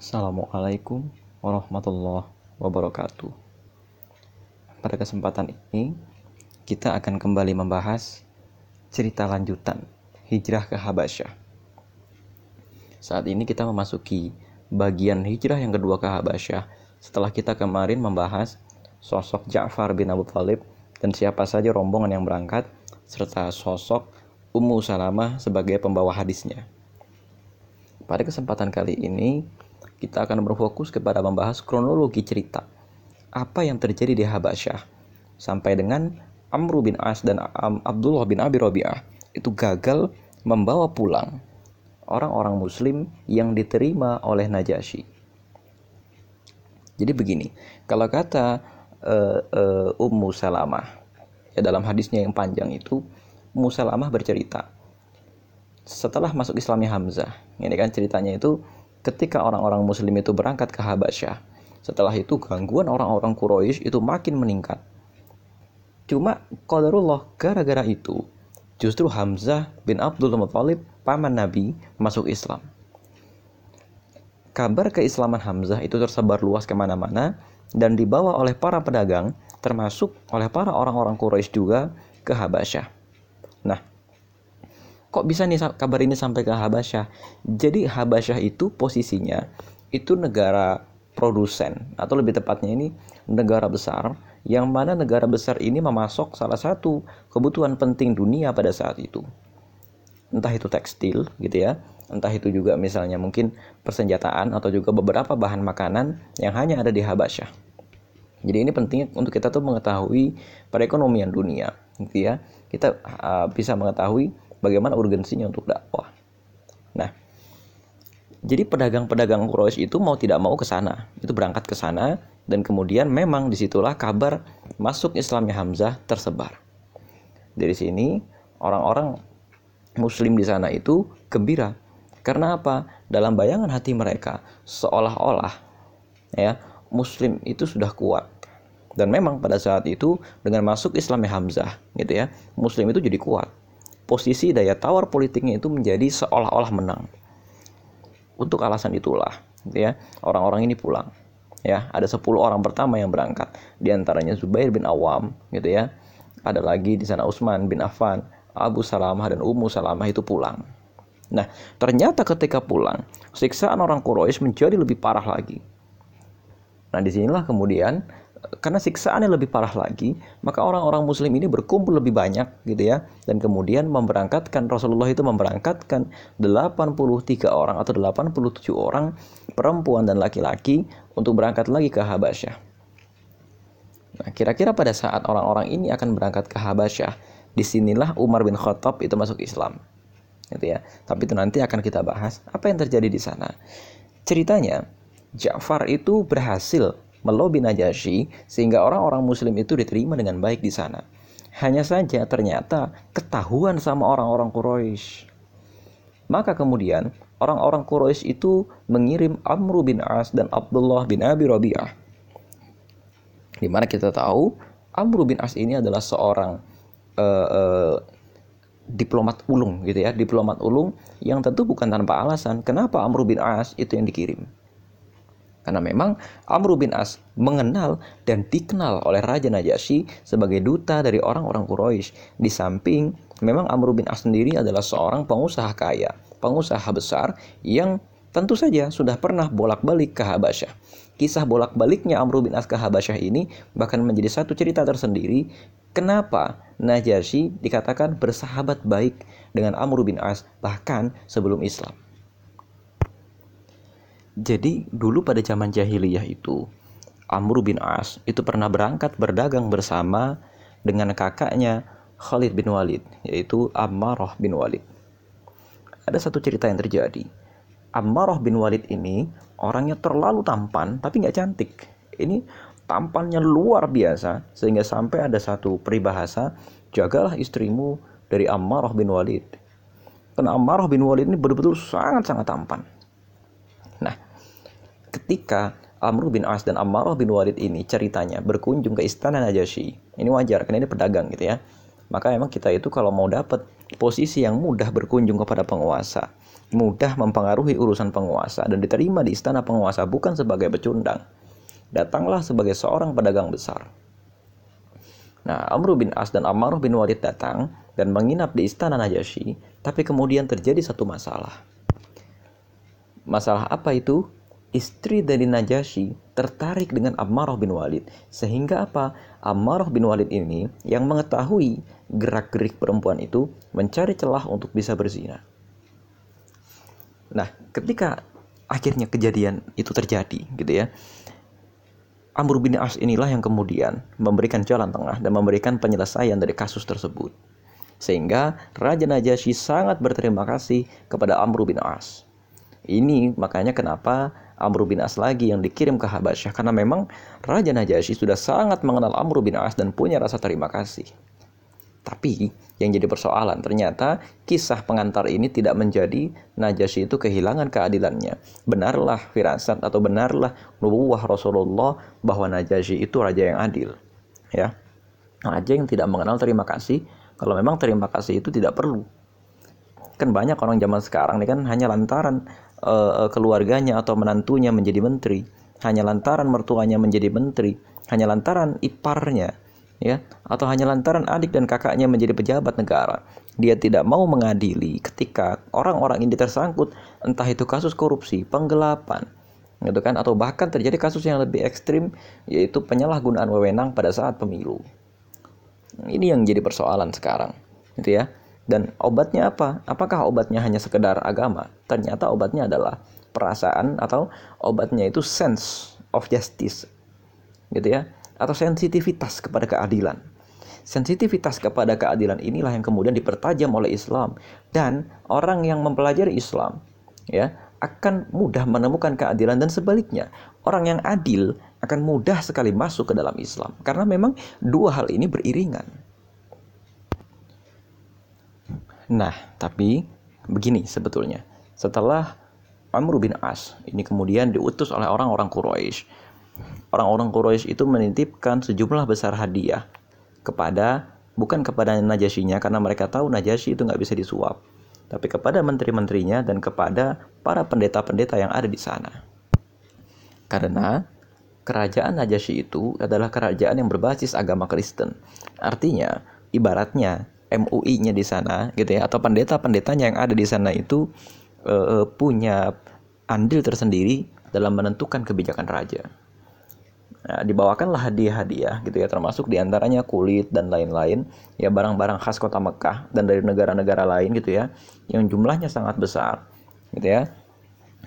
Assalamualaikum warahmatullahi wabarakatuh. Pada kesempatan ini, kita akan kembali membahas cerita lanjutan hijrah ke Habasyah. Saat ini kita memasuki bagian hijrah yang kedua ke Habasyah setelah kita kemarin membahas sosok Ja'far bin Abu Thalib dan siapa saja rombongan yang berangkat serta sosok Ummu Salamah sebagai pembawa hadisnya. Pada kesempatan kali ini, kita akan berfokus kepada membahas kronologi cerita. Apa yang terjadi di Habasyah sampai dengan Amr bin As dan Abdullah bin Abi Rabi'ah itu gagal membawa pulang orang-orang muslim yang diterima oleh Najasyi. Jadi begini, kalau kata uh, uh, Ummu Salamah ya dalam hadisnya yang panjang itu Ummu Salamah bercerita setelah masuk Islamnya Hamzah, ini kan ceritanya itu ketika orang-orang muslim itu berangkat ke Habasyah setelah itu gangguan orang-orang Quraisy itu makin meningkat. Cuma qadarullah gara-gara itu justru Hamzah bin Abdul Muthalib paman Nabi masuk Islam. Kabar keislaman Hamzah itu tersebar luas ke mana-mana dan dibawa oleh para pedagang termasuk oleh para orang-orang Quraisy juga ke Habasyah. Nah kok bisa nih kabar ini sampai ke Habasyah? Jadi Habasyah itu posisinya itu negara produsen atau lebih tepatnya ini negara besar yang mana negara besar ini memasok salah satu kebutuhan penting dunia pada saat itu. Entah itu tekstil gitu ya, entah itu juga misalnya mungkin persenjataan atau juga beberapa bahan makanan yang hanya ada di Habasyah. Jadi ini penting untuk kita tuh mengetahui perekonomian dunia, gitu ya. Kita uh, bisa mengetahui bagaimana urgensinya untuk dakwah. Nah, jadi pedagang-pedagang Quraisy itu mau tidak mau ke sana, itu berangkat ke sana dan kemudian memang di situlah kabar masuk Islamnya Hamzah tersebar. Dari sini orang-orang Muslim di sana itu gembira karena apa? Dalam bayangan hati mereka seolah-olah ya Muslim itu sudah kuat dan memang pada saat itu dengan masuk Islamnya Hamzah gitu ya Muslim itu jadi kuat posisi daya tawar politiknya itu menjadi seolah-olah menang. Untuk alasan itulah, gitu ya, orang-orang ini pulang. Ya, ada 10 orang pertama yang berangkat, di antaranya Zubair bin Awam, gitu ya. Ada lagi di sana Utsman bin Affan, Abu Salamah dan Ummu Salamah itu pulang. Nah, ternyata ketika pulang, siksaan orang Quraisy menjadi lebih parah lagi. Nah, di sinilah kemudian karena siksaannya lebih parah lagi, maka orang-orang muslim ini berkumpul lebih banyak gitu ya. Dan kemudian memberangkatkan Rasulullah itu memberangkatkan 83 orang atau 87 orang perempuan dan laki-laki untuk berangkat lagi ke Habasyah. Nah, kira-kira pada saat orang-orang ini akan berangkat ke Habasyah, di sinilah Umar bin Khattab itu masuk Islam. Gitu ya. Tapi itu nanti akan kita bahas apa yang terjadi di sana. Ceritanya, Ja'far itu berhasil melobi Najasyi sehingga orang-orang muslim itu diterima dengan baik di sana. Hanya saja ternyata ketahuan sama orang-orang Quraisy. Maka kemudian orang-orang Quraisy itu mengirim Amr bin As dan Abdullah bin Abi Rabi'ah. Di mana kita tahu Amr bin As ini adalah seorang uh, uh, diplomat ulung gitu ya, diplomat ulung yang tentu bukan tanpa alasan kenapa Amr bin As itu yang dikirim. Karena memang Amr bin As mengenal dan dikenal oleh Raja Najasyi sebagai duta dari orang-orang Quraisy. Di samping memang Amr bin As sendiri adalah seorang pengusaha kaya, pengusaha besar yang tentu saja sudah pernah bolak-balik ke Habasyah. Kisah bolak-baliknya Amr bin As ke Habasyah ini bahkan menjadi satu cerita tersendiri kenapa Najasyi dikatakan bersahabat baik dengan Amr bin As bahkan sebelum Islam. Jadi dulu pada zaman jahiliyah itu Amr bin As itu pernah berangkat berdagang bersama dengan kakaknya Khalid bin Walid yaitu Ammarah bin Walid. Ada satu cerita yang terjadi. Ammarah bin Walid ini orangnya terlalu tampan tapi nggak cantik. Ini tampannya luar biasa sehingga sampai ada satu peribahasa jagalah istrimu dari Ammarah bin Walid. Karena Ammarah bin Walid ini betul-betul sangat-sangat tampan. Nah, ketika Amr bin As dan Ammarah bin Walid ini ceritanya berkunjung ke istana Najasyi. Ini wajar karena ini pedagang gitu ya. Maka emang kita itu kalau mau dapat posisi yang mudah berkunjung kepada penguasa, mudah mempengaruhi urusan penguasa dan diterima di istana penguasa bukan sebagai pecundang. Datanglah sebagai seorang pedagang besar. Nah, Amr bin As dan Ammar bin Walid datang dan menginap di istana Najasyi, tapi kemudian terjadi satu masalah. Masalah apa itu? Istri dari Najasyi tertarik dengan Ammarah bin Walid. Sehingga apa? Ammarah bin Walid ini yang mengetahui gerak-gerik perempuan itu mencari celah untuk bisa berzina. Nah, ketika akhirnya kejadian itu terjadi, gitu ya. Amr bin As inilah yang kemudian memberikan jalan tengah dan memberikan penyelesaian dari kasus tersebut. Sehingga Raja Najasyi sangat berterima kasih kepada Amr bin As. Ini makanya kenapa Amr bin As lagi yang dikirim ke Habasyah karena memang Raja Najasyi sudah sangat mengenal Amr bin As dan punya rasa terima kasih. Tapi yang jadi persoalan ternyata kisah pengantar ini tidak menjadi Najasyi itu kehilangan keadilannya. Benarlah firasat atau benarlah nubuah Rasulullah bahwa Najasyi itu raja yang adil. Ya. Raja yang tidak mengenal terima kasih kalau memang terima kasih itu tidak perlu. Kan banyak orang zaman sekarang nih kan hanya lantaran uh, keluarganya atau menantunya menjadi menteri, hanya lantaran mertuanya menjadi menteri, hanya lantaran iparnya ya atau hanya lantaran adik dan kakaknya menjadi pejabat negara. Dia tidak mau mengadili ketika orang-orang ini tersangkut entah itu kasus korupsi penggelapan gitu kan atau bahkan terjadi kasus yang lebih ekstrim yaitu penyalahgunaan wewenang pada saat pemilu. Ini yang jadi persoalan sekarang gitu ya dan obatnya apa? Apakah obatnya hanya sekedar agama? Ternyata obatnya adalah perasaan atau obatnya itu sense of justice gitu ya atau sensitivitas kepada keadilan. Sensitivitas kepada keadilan inilah yang kemudian dipertajam oleh Islam. Dan orang yang mempelajari Islam ya akan mudah menemukan keadilan dan sebaliknya. Orang yang adil akan mudah sekali masuk ke dalam Islam. Karena memang dua hal ini beriringan. Nah, tapi begini sebetulnya. Setelah Amr bin As ini kemudian diutus oleh orang-orang Quraisy orang-orang Quraisy itu menitipkan sejumlah besar hadiah kepada bukan kepada Najasyinya karena mereka tahu Najasyi itu nggak bisa disuap, tapi kepada menteri-menterinya dan kepada para pendeta-pendeta yang ada di sana. Karena kerajaan Najasyi itu adalah kerajaan yang berbasis agama Kristen. Artinya, ibaratnya MUI-nya di sana gitu ya atau pendeta-pendetanya yang ada di sana itu uh, punya andil tersendiri dalam menentukan kebijakan raja. Nah, dibawakanlah hadiah-hadiah gitu ya termasuk di antaranya kulit dan lain-lain ya barang-barang khas kota Mekah dan dari negara-negara lain gitu ya yang jumlahnya sangat besar gitu ya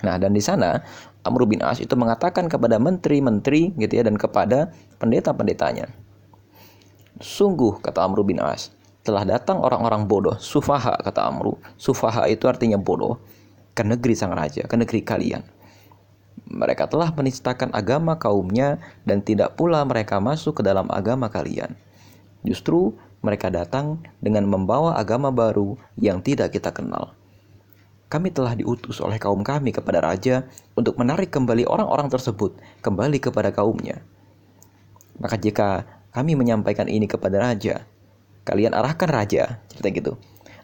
nah dan di sana Amr bin As itu mengatakan kepada menteri-menteri gitu ya dan kepada pendeta-pendetanya sungguh kata Amr bin As telah datang orang-orang bodoh sufaha kata Amru sufaha itu artinya bodoh ke negeri sang raja ke negeri kalian mereka telah menistakan agama kaumnya dan tidak pula mereka masuk ke dalam agama kalian. Justru mereka datang dengan membawa agama baru yang tidak kita kenal. Kami telah diutus oleh kaum kami kepada raja untuk menarik kembali orang-orang tersebut kembali kepada kaumnya. Maka jika kami menyampaikan ini kepada raja, kalian arahkan raja, cerita gitu.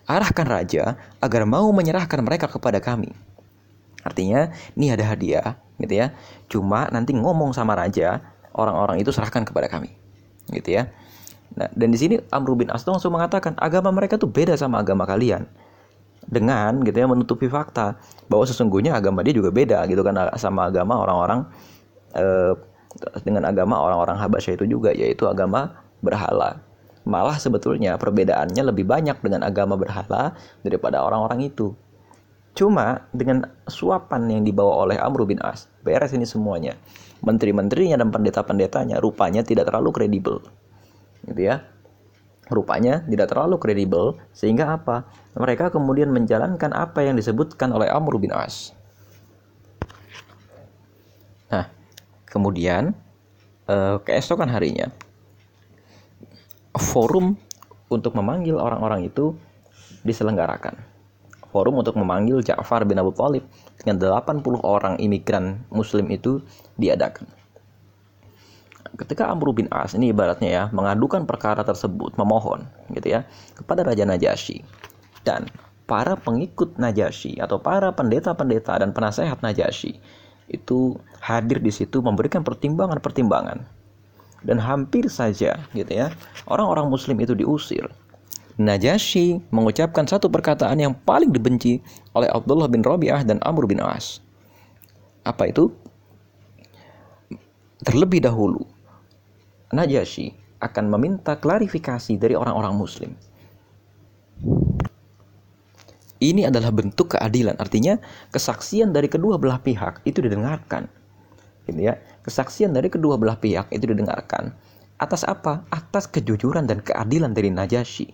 Arahkan raja agar mau menyerahkan mereka kepada kami. Artinya, ini ada hadiah gitu ya. Cuma nanti ngomong sama raja, orang-orang itu serahkan kepada kami. Gitu ya. Nah, dan di sini Amr bin As langsung mengatakan agama mereka tuh beda sama agama kalian. Dengan gitu ya menutupi fakta bahwa sesungguhnya agama dia juga beda gitu kan sama agama orang-orang eh, dengan agama orang-orang Habasyah itu juga yaitu agama berhala. Malah sebetulnya perbedaannya lebih banyak dengan agama berhala daripada orang-orang itu. Cuma dengan suapan yang dibawa oleh Amr bin As, beres ini semuanya. Menteri-menterinya dan pendeta-pendetanya rupanya tidak terlalu kredibel. Gitu ya. Rupanya tidak terlalu kredibel sehingga apa? Mereka kemudian menjalankan apa yang disebutkan oleh Amr bin As. Nah, kemudian eh, keesokan harinya forum untuk memanggil orang-orang itu diselenggarakan. Forum untuk memanggil Ja'far bin Abu Thalib dengan 80 orang imigran muslim itu diadakan. Ketika Amr bin As ini ibaratnya ya mengadukan perkara tersebut memohon gitu ya kepada Raja Najasyi dan para pengikut Najasyi atau para pendeta-pendeta dan penasehat Najasyi itu hadir di situ memberikan pertimbangan-pertimbangan dan hampir saja gitu ya orang-orang muslim itu diusir Najasyi mengucapkan satu perkataan yang paling dibenci oleh Abdullah bin Rabi'ah dan Amr bin As apa itu terlebih dahulu Najasyi akan meminta klarifikasi dari orang-orang muslim ini adalah bentuk keadilan. Artinya kesaksian dari kedua belah pihak itu didengarkan. Gitu ya. Kesaksian dari kedua belah pihak itu didengarkan. Atas apa? Atas kejujuran dan keadilan dari Najasyi.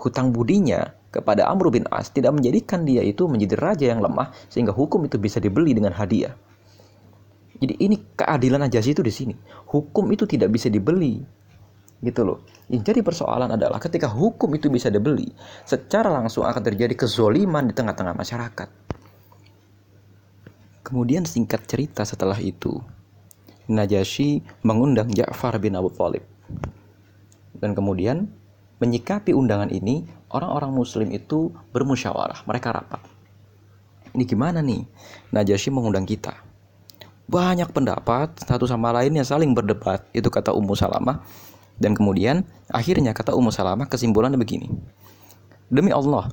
Hutang budinya kepada Amr bin As tidak menjadikan dia itu menjadi raja yang lemah sehingga hukum itu bisa dibeli dengan hadiah. Jadi ini keadilan Najasyi itu di sini. Hukum itu tidak bisa dibeli gitu loh. Yang jadi persoalan adalah ketika hukum itu bisa dibeli, secara langsung akan terjadi kezoliman di tengah-tengah masyarakat. Kemudian singkat cerita setelah itu, Najasyi mengundang Ja'far bin Abu Thalib. Dan kemudian menyikapi undangan ini, orang-orang muslim itu bermusyawarah, mereka rapat. Ini gimana nih? Najasyi mengundang kita. Banyak pendapat, satu sama lainnya saling berdebat, itu kata Ummu Salamah dan kemudian akhirnya kata Ummu Salamah kesimpulannya begini. Demi Allah,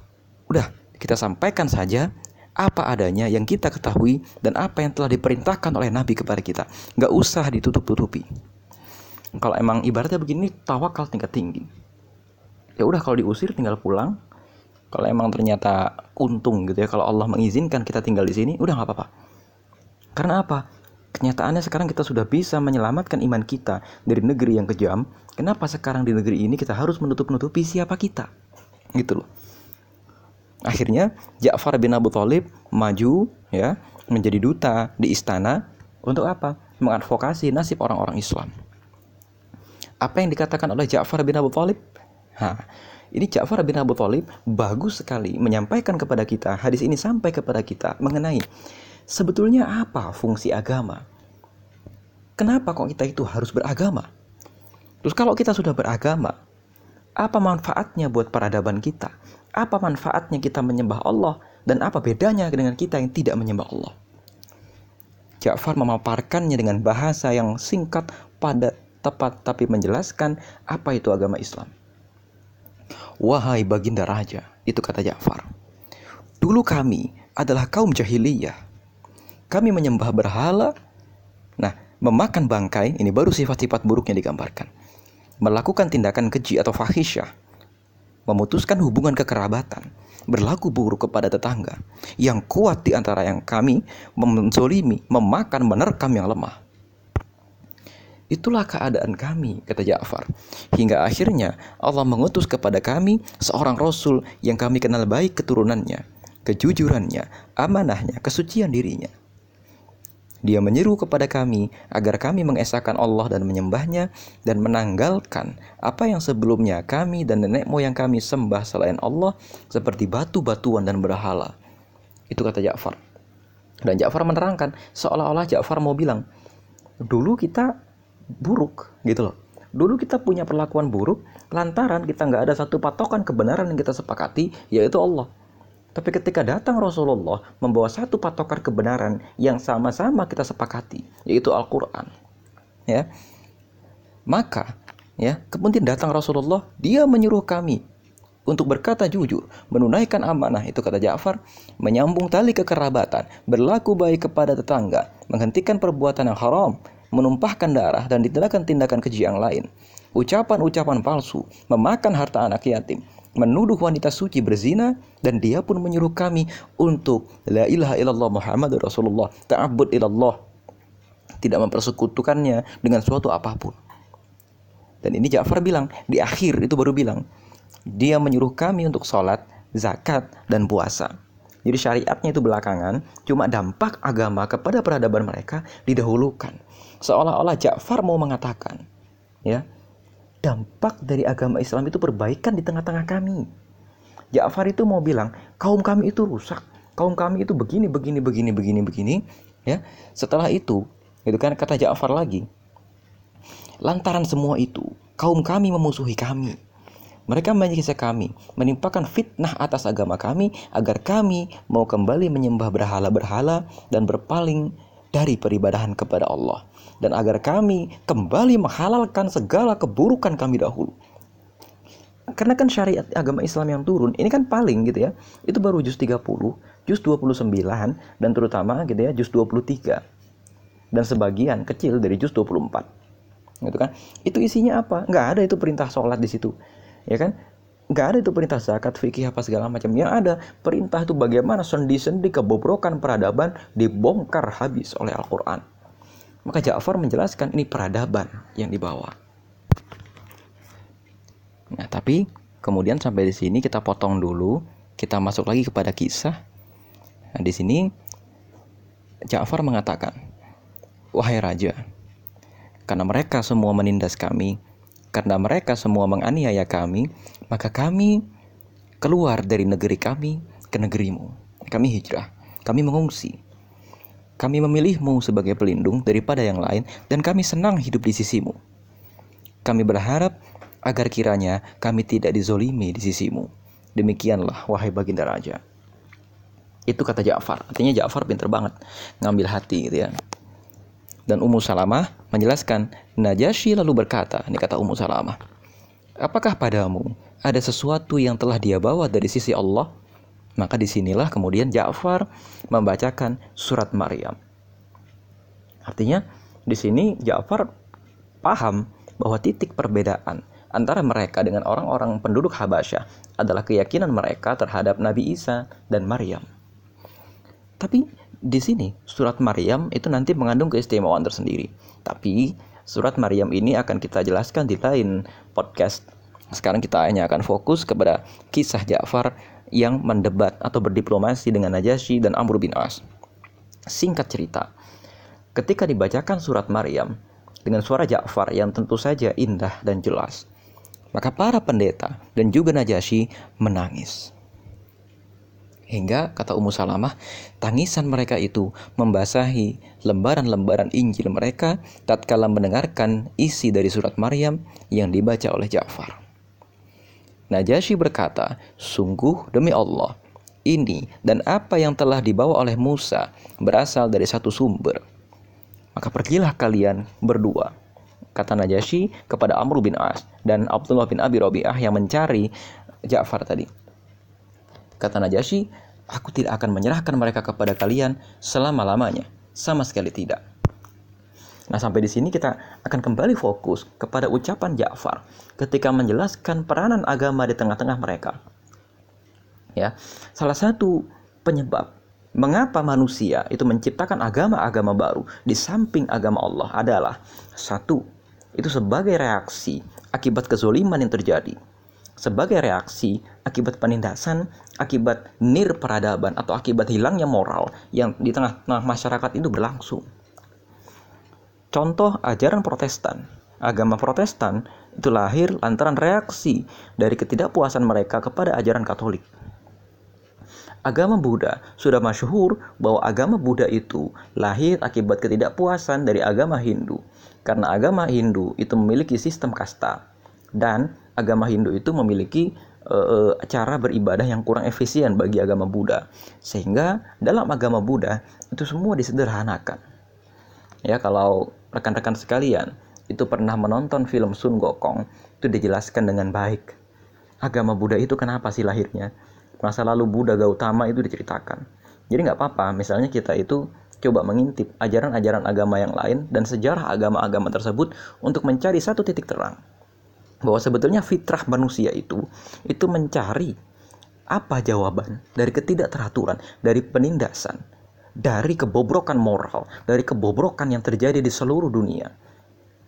udah kita sampaikan saja apa adanya yang kita ketahui dan apa yang telah diperintahkan oleh Nabi kepada kita. Nggak usah ditutup-tutupi. Kalau emang ibaratnya begini, tawakal tingkat tinggi. Ya udah kalau diusir tinggal pulang. Kalau emang ternyata untung gitu ya, kalau Allah mengizinkan kita tinggal di sini, udah nggak apa-apa. Karena apa? Kenyataannya sekarang kita sudah bisa menyelamatkan iman kita dari negeri yang kejam Kenapa sekarang di negeri ini kita harus menutup-nutupi siapa kita? Gitu loh. Akhirnya Ja'far bin Abu Thalib maju ya menjadi duta di istana untuk apa? Mengadvokasi nasib orang-orang Islam. Apa yang dikatakan oleh Ja'far bin Abu Thalib? Ha, ini Ja'far bin Abu Thalib bagus sekali menyampaikan kepada kita hadis ini sampai kepada kita mengenai sebetulnya apa fungsi agama. Kenapa kok kita itu harus beragama? Terus kalau kita sudah beragama, apa manfaatnya buat peradaban kita? Apa manfaatnya kita menyembah Allah dan apa bedanya dengan kita yang tidak menyembah Allah? Ja'far memaparkannya dengan bahasa yang singkat, padat, tepat, tapi menjelaskan apa itu agama Islam. Wahai baginda raja, itu kata Ja'far. Dulu kami adalah kaum jahiliyah. Kami menyembah berhala. Nah, memakan bangkai, ini baru sifat-sifat buruknya digambarkan melakukan tindakan keji atau fahisyah, memutuskan hubungan kekerabatan, berlaku buruk kepada tetangga, yang kuat di antara yang kami menzolimi, memakan, menerkam yang lemah. Itulah keadaan kami, kata Ja'far. Hingga akhirnya Allah mengutus kepada kami seorang Rasul yang kami kenal baik keturunannya, kejujurannya, amanahnya, kesucian dirinya. Dia menyeru kepada kami agar kami mengesahkan Allah dan menyembahnya dan menanggalkan apa yang sebelumnya kami dan nenek moyang kami sembah selain Allah seperti batu-batuan dan berhala. Itu kata Ja'far. Dan Ja'far menerangkan seolah-olah Ja'far mau bilang, dulu kita buruk gitu loh. Dulu kita punya perlakuan buruk lantaran kita nggak ada satu patokan kebenaran yang kita sepakati yaitu Allah. Tapi ketika datang Rasulullah membawa satu patokan kebenaran yang sama-sama kita sepakati, yaitu Al-Qur'an. Ya. Maka ya, kemudian datang Rasulullah, dia menyuruh kami untuk berkata jujur, menunaikan amanah itu kata Ja'far, menyambung tali kekerabatan, berlaku baik kepada tetangga, menghentikan perbuatan yang haram, menumpahkan darah dan tindakan-tindakan keji yang lain. Ucapan-ucapan palsu, memakan harta anak yatim, menuduh wanita suci berzina dan dia pun menyuruh kami untuk la ilaha illallah Muhammad Rasulullah ta'abbud ilallah tidak mempersekutukannya dengan suatu apa pun. Dan ini Ja'far bilang di akhir itu baru bilang dia menyuruh kami untuk sholat zakat dan puasa. Jadi syariatnya itu belakangan cuma dampak agama kepada peradaban mereka didahulukan. Seolah-olah Ja'far mau mengatakan ya dampak dari agama Islam itu perbaikan di tengah-tengah kami. Ja'far itu mau bilang, kaum kami itu rusak, kaum kami itu begini, begini, begini, begini, begini. Ya, setelah itu, itu kan kata Ja'far lagi, lantaran semua itu, kaum kami memusuhi kami, Mereka menyiksa kami, menimpakan fitnah atas agama kami agar kami mau kembali menyembah berhala-berhala dan berpaling dari peribadahan kepada Allah dan agar kami kembali menghalalkan segala keburukan kami dahulu. Karena kan syariat agama Islam yang turun ini kan paling gitu ya. Itu baru juz 30, juz 29 dan terutama gitu ya juz 23. Dan sebagian kecil dari juz 24 gitu kan? Itu isinya apa? Nggak ada itu perintah sholat di situ. Ya kan? Nggak ada itu perintah zakat fikih apa segala macam. Yang ada perintah itu bagaimana sendi-sendi kebobrokan peradaban dibongkar habis oleh Al-Quran maka Ja'far menjelaskan ini peradaban yang dibawa nah tapi kemudian sampai di sini kita potong dulu kita masuk lagi kepada kisah nah di sini Ja'far mengatakan wahai raja karena mereka semua menindas kami karena mereka semua menganiaya kami, maka kami keluar dari negeri kami ke negerimu. Kami hijrah, kami mengungsi. Kami memilihmu sebagai pelindung daripada yang lain dan kami senang hidup di sisimu. Kami berharap agar kiranya kami tidak dizolimi di sisimu. Demikianlah wahai baginda raja. Itu kata Ja'far. Artinya Ja'far pinter banget ngambil hati gitu ya. Dan Ummu Salamah menjelaskan, Najasyi lalu berkata, ini kata Ummu Salamah, apakah padamu ada sesuatu yang telah dia bawa dari sisi Allah? Maka di sinilah kemudian Ja'far membacakan surat Maryam. Artinya di sini Ja'far paham bahwa titik perbedaan antara mereka dengan orang-orang penduduk Habasyah adalah keyakinan mereka terhadap Nabi Isa dan Maryam. Tapi di sini surat Maryam itu nanti mengandung keistimewaan tersendiri. Tapi surat Maryam ini akan kita jelaskan di lain podcast. Sekarang kita hanya akan fokus kepada kisah Ja'far yang mendebat atau berdiplomasi dengan Najasyi dan Amr bin As. Singkat cerita, ketika dibacakan surat Maryam dengan suara Ja'far yang tentu saja indah dan jelas, maka para pendeta dan juga Najasyi menangis. Hingga kata Ummu Salamah, tangisan mereka itu membasahi lembaran-lembaran Injil mereka tatkala mendengarkan isi dari surat Maryam yang dibaca oleh Ja'far. Najasyi berkata, "Sungguh demi Allah, ini dan apa yang telah dibawa oleh Musa berasal dari satu sumber. Maka pergilah kalian berdua." Kata Najasyi kepada Amr bin As dan Abdullah bin Abi Rabi'ah yang mencari Ja'far tadi. Kata Najasyi, aku tidak akan menyerahkan mereka kepada kalian selama-lamanya. Sama sekali tidak. Nah, sampai di sini kita akan kembali fokus kepada ucapan Ja'far ketika menjelaskan peranan agama di tengah-tengah mereka. Ya, salah satu penyebab mengapa manusia itu menciptakan agama-agama baru di samping agama Allah adalah satu, itu sebagai reaksi akibat kezoliman yang terjadi sebagai reaksi akibat penindasan, akibat nir peradaban atau akibat hilangnya moral yang di tengah-tengah masyarakat itu berlangsung. Contoh ajaran Protestan. Agama Protestan itu lahir lantaran reaksi dari ketidakpuasan mereka kepada ajaran Katolik. Agama Buddha sudah masyhur bahwa agama Buddha itu lahir akibat ketidakpuasan dari agama Hindu. Karena agama Hindu itu memiliki sistem kasta dan agama Hindu itu memiliki uh, cara beribadah yang kurang efisien bagi agama Buddha. Sehingga dalam agama Buddha itu semua disederhanakan. Ya, kalau rekan-rekan sekalian itu pernah menonton film Sun Gokong, itu dijelaskan dengan baik. Agama Buddha itu kenapa sih lahirnya? Masa lalu Buddha Gautama itu diceritakan. Jadi nggak apa-apa, misalnya kita itu coba mengintip ajaran-ajaran agama yang lain dan sejarah agama-agama tersebut untuk mencari satu titik terang bahwa sebetulnya fitrah manusia itu itu mencari apa jawaban dari ketidakteraturan, dari penindasan, dari kebobrokan moral, dari kebobrokan yang terjadi di seluruh dunia.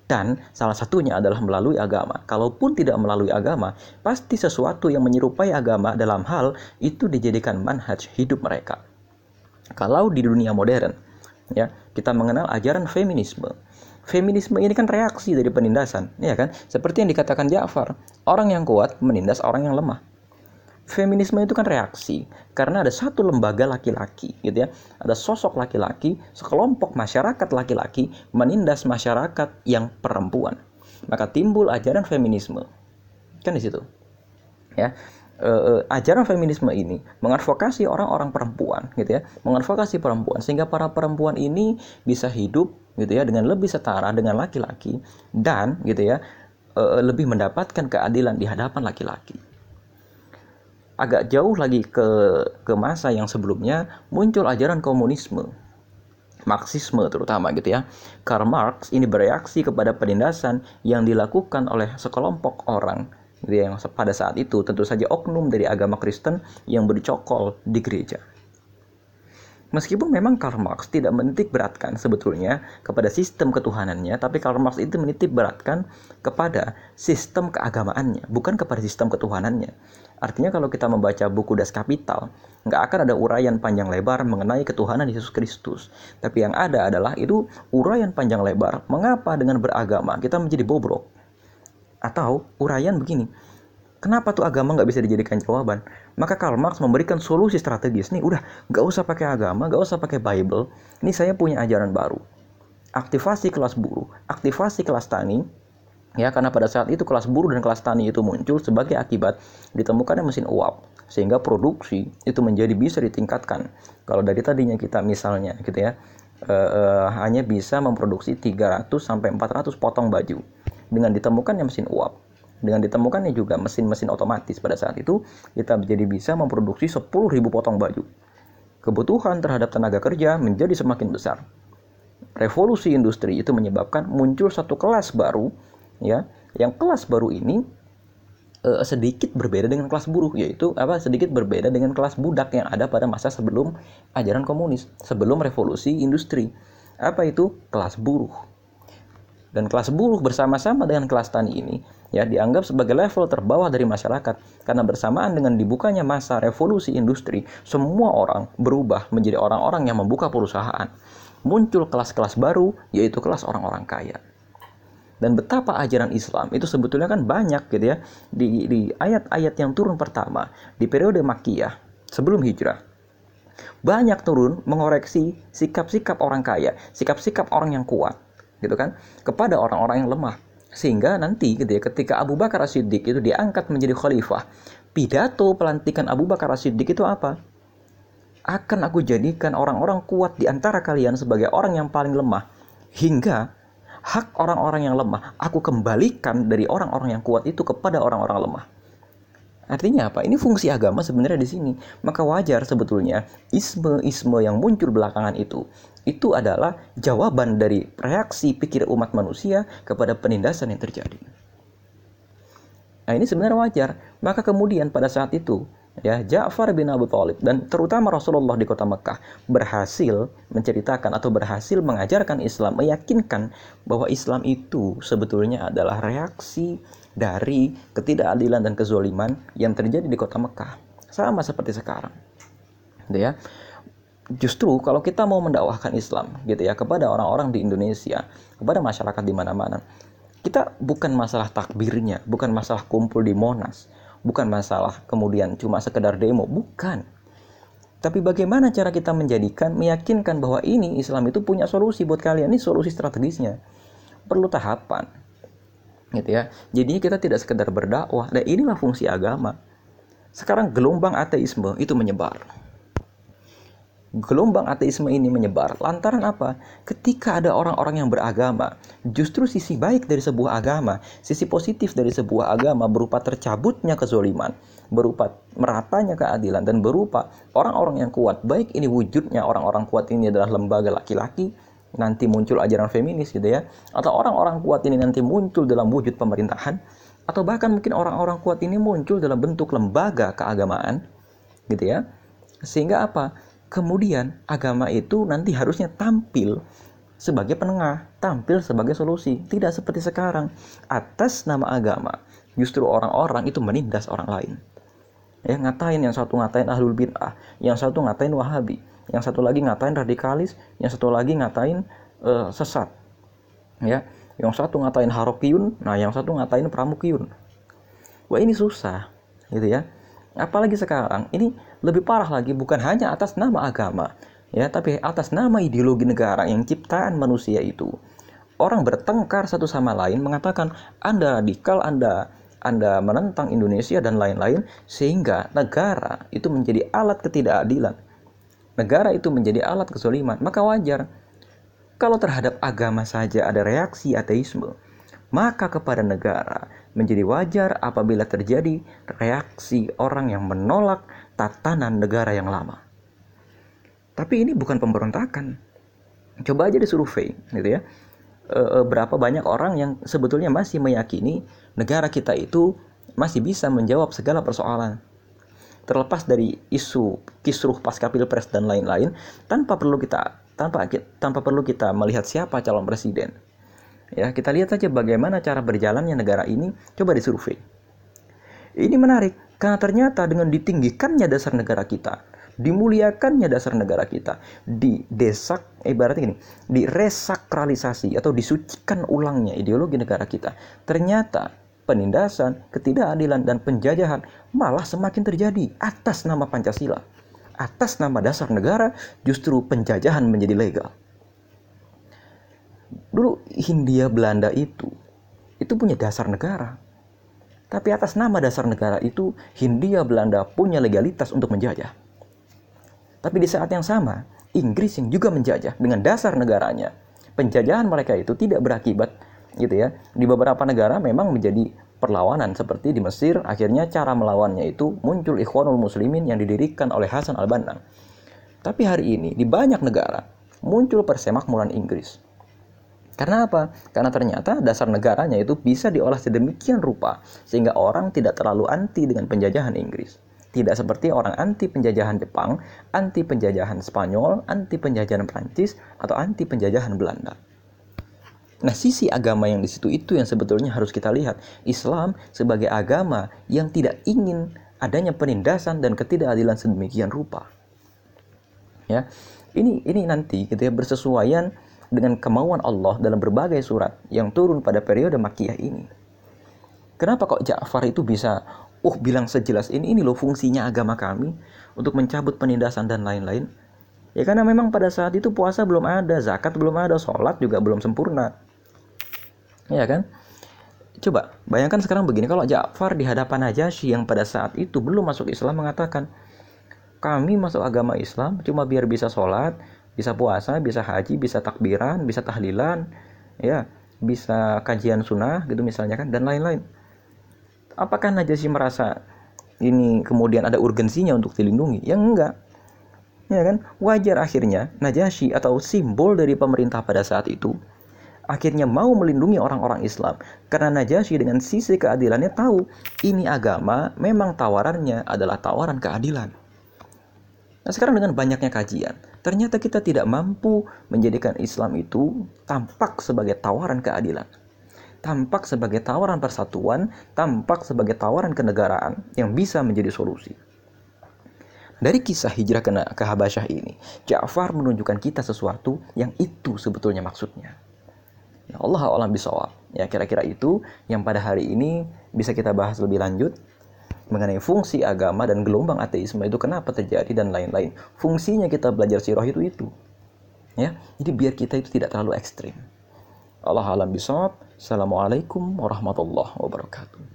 Dan salah satunya adalah melalui agama. Kalaupun tidak melalui agama, pasti sesuatu yang menyerupai agama dalam hal itu dijadikan manhaj hidup mereka. Kalau di dunia modern, ya, kita mengenal ajaran feminisme feminisme ini kan reaksi dari penindasan, ya kan? Seperti yang dikatakan Ja'far, orang yang kuat menindas orang yang lemah. Feminisme itu kan reaksi karena ada satu lembaga laki-laki, gitu ya. Ada sosok laki-laki, sekelompok masyarakat laki-laki menindas masyarakat yang perempuan. Maka timbul ajaran feminisme. Kan di situ. ya uh, ajaran feminisme ini mengadvokasi orang-orang perempuan gitu ya mengadvokasi perempuan sehingga para perempuan ini bisa hidup gitu ya dengan lebih setara dengan laki-laki dan gitu ya uh, lebih mendapatkan keadilan di hadapan laki-laki agak jauh lagi ke ke masa yang sebelumnya muncul ajaran komunisme Marxisme terutama gitu ya. Karl Marx ini bereaksi kepada penindasan yang dilakukan oleh sekelompok orang gitu ya, yang pada saat itu tentu saja oknum dari agama Kristen yang bercokol di gereja. Meskipun memang Karl Marx tidak menitik beratkan sebetulnya kepada sistem ketuhanannya, tapi Karl Marx itu menitik beratkan kepada sistem keagamaannya, bukan kepada sistem ketuhanannya. Artinya kalau kita membaca buku Das Kapital, nggak akan ada uraian panjang lebar mengenai ketuhanan Yesus Kristus. Tapi yang ada adalah itu uraian panjang lebar, mengapa dengan beragama kita menjadi bobrok. Atau uraian begini, kenapa tuh agama nggak bisa dijadikan jawaban? Maka Karl Marx memberikan solusi strategis. Nih udah nggak usah pakai agama, nggak usah pakai Bible. Ini saya punya ajaran baru. Aktivasi kelas buruh, aktivasi kelas tani, ya karena pada saat itu kelas buruh dan kelas tani itu muncul sebagai akibat ditemukannya mesin uap sehingga produksi itu menjadi bisa ditingkatkan. Kalau dari tadinya kita misalnya gitu ya eh, eh, hanya bisa memproduksi 300 sampai 400 potong baju dengan ditemukannya mesin uap. Dengan ditemukannya juga mesin-mesin otomatis pada saat itu kita menjadi bisa memproduksi 10.000 potong baju. Kebutuhan terhadap tenaga kerja menjadi semakin besar. Revolusi industri itu menyebabkan muncul satu kelas baru ya yang kelas baru ini uh, sedikit berbeda dengan kelas buruh yaitu apa sedikit berbeda dengan kelas budak yang ada pada masa sebelum ajaran komunis sebelum revolusi industri. Apa itu? Kelas buruh. Dan kelas buruh bersama-sama dengan kelas tani ini ya dianggap sebagai level terbawah dari masyarakat. Karena bersamaan dengan dibukanya masa revolusi industri semua orang berubah menjadi orang-orang yang membuka perusahaan. Muncul kelas-kelas baru yaitu kelas orang-orang kaya dan betapa ajaran Islam itu sebetulnya kan banyak gitu ya. Di ayat-ayat yang turun pertama di periode Makkiyah sebelum hijrah banyak turun mengoreksi sikap-sikap orang kaya, sikap-sikap orang yang kuat gitu kan kepada orang-orang yang lemah. Sehingga nanti gitu ya ketika Abu Bakar As-Siddiq itu diangkat menjadi khalifah pidato pelantikan Abu Bakar As-Siddiq itu apa? Akan aku jadikan orang-orang kuat di antara kalian sebagai orang yang paling lemah. Hingga hak orang-orang yang lemah aku kembalikan dari orang-orang yang kuat itu kepada orang-orang lemah. Artinya apa? Ini fungsi agama sebenarnya di sini. Maka wajar sebetulnya isme-isme yang muncul belakangan itu itu adalah jawaban dari reaksi pikir umat manusia kepada penindasan yang terjadi. Nah, ini sebenarnya wajar. Maka kemudian pada saat itu ya Ja'far bin Abu Thalib dan terutama Rasulullah di kota Mekah berhasil menceritakan atau berhasil mengajarkan Islam, meyakinkan bahwa Islam itu sebetulnya adalah reaksi dari ketidakadilan dan kezoliman yang terjadi di kota Mekah. Sama seperti sekarang. Gitu ya. Justru kalau kita mau mendakwahkan Islam gitu ya kepada orang-orang di Indonesia, kepada masyarakat di mana-mana, kita bukan masalah takbirnya, bukan masalah kumpul di Monas, bukan masalah kemudian cuma sekedar demo, bukan. Tapi bagaimana cara kita menjadikan, meyakinkan bahwa ini Islam itu punya solusi buat kalian, ini solusi strategisnya. Perlu tahapan. Gitu ya. Jadi kita tidak sekedar berdakwah, dan inilah fungsi agama. Sekarang gelombang ateisme itu menyebar gelombang ateisme ini menyebar lantaran apa? Ketika ada orang-orang yang beragama, justru sisi baik dari sebuah agama, sisi positif dari sebuah agama berupa tercabutnya kezoliman, berupa meratanya keadilan dan berupa orang-orang yang kuat. Baik ini wujudnya orang-orang kuat ini adalah lembaga laki-laki, nanti muncul ajaran feminis gitu ya, atau orang-orang kuat ini nanti muncul dalam wujud pemerintahan, atau bahkan mungkin orang-orang kuat ini muncul dalam bentuk lembaga keagamaan, gitu ya. Sehingga apa? Kemudian agama itu nanti harusnya tampil sebagai penengah, tampil sebagai solusi. Tidak seperti sekarang. Atas nama agama, justru orang-orang itu menindas orang lain. Ya, ngatain yang satu ngatain ahlul bid'ah, yang satu ngatain wahabi, yang satu lagi ngatain radikalis, yang satu lagi ngatain uh, sesat. Ya, yang satu ngatain harokiyun, nah yang satu ngatain pramukiyun. Wah ini susah, gitu ya. Apalagi sekarang, ini lebih parah lagi bukan hanya atas nama agama, ya, tapi atas nama ideologi negara yang ciptaan manusia itu. Orang bertengkar satu sama lain mengatakan Anda radikal, Anda Anda menentang Indonesia dan lain-lain sehingga negara itu menjadi alat ketidakadilan. Negara itu menjadi alat kesoliman, maka wajar kalau terhadap agama saja ada reaksi ateisme, maka kepada negara menjadi wajar apabila terjadi reaksi orang yang menolak tatanan negara yang lama. Tapi ini bukan pemberontakan. Coba aja disurvei, gitu ya. E, e, berapa banyak orang yang sebetulnya masih meyakini negara kita itu masih bisa menjawab segala persoalan terlepas dari isu kisruh pasca pilpres dan lain-lain tanpa perlu kita tanpa tanpa perlu kita melihat siapa calon presiden ya kita lihat saja bagaimana cara berjalannya negara ini coba disurvei ini menarik karena ternyata dengan ditinggikannya dasar negara kita dimuliakannya dasar negara kita di desak ibaratnya gini diresakralisasi atau disucikan ulangnya ideologi negara kita ternyata penindasan, ketidakadilan, dan penjajahan malah semakin terjadi atas nama Pancasila. Atas nama dasar negara, justru penjajahan menjadi legal. Dulu Hindia Belanda itu, itu punya dasar negara. Tapi atas nama dasar negara itu, Hindia Belanda punya legalitas untuk menjajah. Tapi di saat yang sama, Inggris yang juga menjajah dengan dasar negaranya. Penjajahan mereka itu tidak berakibat gitu ya. Di beberapa negara memang menjadi perlawanan seperti di Mesir akhirnya cara melawannya itu muncul Ikhwanul Muslimin yang didirikan oleh Hasan al-Banna. Tapi hari ini di banyak negara muncul persemakmuran Inggris. Karena apa? Karena ternyata dasar negaranya itu bisa diolah sedemikian rupa sehingga orang tidak terlalu anti dengan penjajahan Inggris. Tidak seperti orang anti penjajahan Jepang, anti penjajahan Spanyol, anti penjajahan Prancis, atau anti penjajahan Belanda. Nah, sisi agama yang di situ itu yang sebetulnya harus kita lihat. Islam sebagai agama yang tidak ingin adanya penindasan dan ketidakadilan sedemikian rupa. Ya. Ini ini nanti gitu ya bersesuaian dengan kemauan Allah dalam berbagai surat yang turun pada periode Makkiyah ini. Kenapa kok Ja'far itu bisa uh bilang sejelas ini ini loh fungsinya agama kami untuk mencabut penindasan dan lain-lain? Ya karena memang pada saat itu puasa belum ada, zakat belum ada, sholat juga belum sempurna. Ya kan? Coba bayangkan sekarang begini kalau Ja'far di hadapan Najasyi yang pada saat itu belum masuk Islam mengatakan kami masuk agama Islam cuma biar bisa sholat, bisa puasa, bisa haji, bisa takbiran, bisa tahlilan, ya, bisa kajian sunnah gitu misalnya kan dan lain-lain. Apakah Najasyi merasa ini kemudian ada urgensinya untuk dilindungi? Ya enggak. Ya kan? Wajar akhirnya Najasyi atau simbol dari pemerintah pada saat itu akhirnya mau melindungi orang-orang Islam karena Najasyi dengan sisi keadilannya tahu ini agama memang tawarannya adalah tawaran keadilan. Nah sekarang dengan banyaknya kajian, ternyata kita tidak mampu menjadikan Islam itu tampak sebagai tawaran keadilan. Tampak sebagai tawaran persatuan, tampak sebagai tawaran kenegaraan yang bisa menjadi solusi. Dari kisah hijrah ke, Habasyah ini, Ja'far menunjukkan kita sesuatu yang itu sebetulnya maksudnya. Ya Allah alam bisawab. Ya kira-kira itu yang pada hari ini bisa kita bahas lebih lanjut mengenai fungsi agama dan gelombang ateisme itu kenapa terjadi dan lain-lain. Fungsinya kita belajar sirah itu itu. Ya, jadi biar kita itu tidak terlalu ekstrim. Allah alam bisawab. Assalamualaikum warahmatullahi wabarakatuh.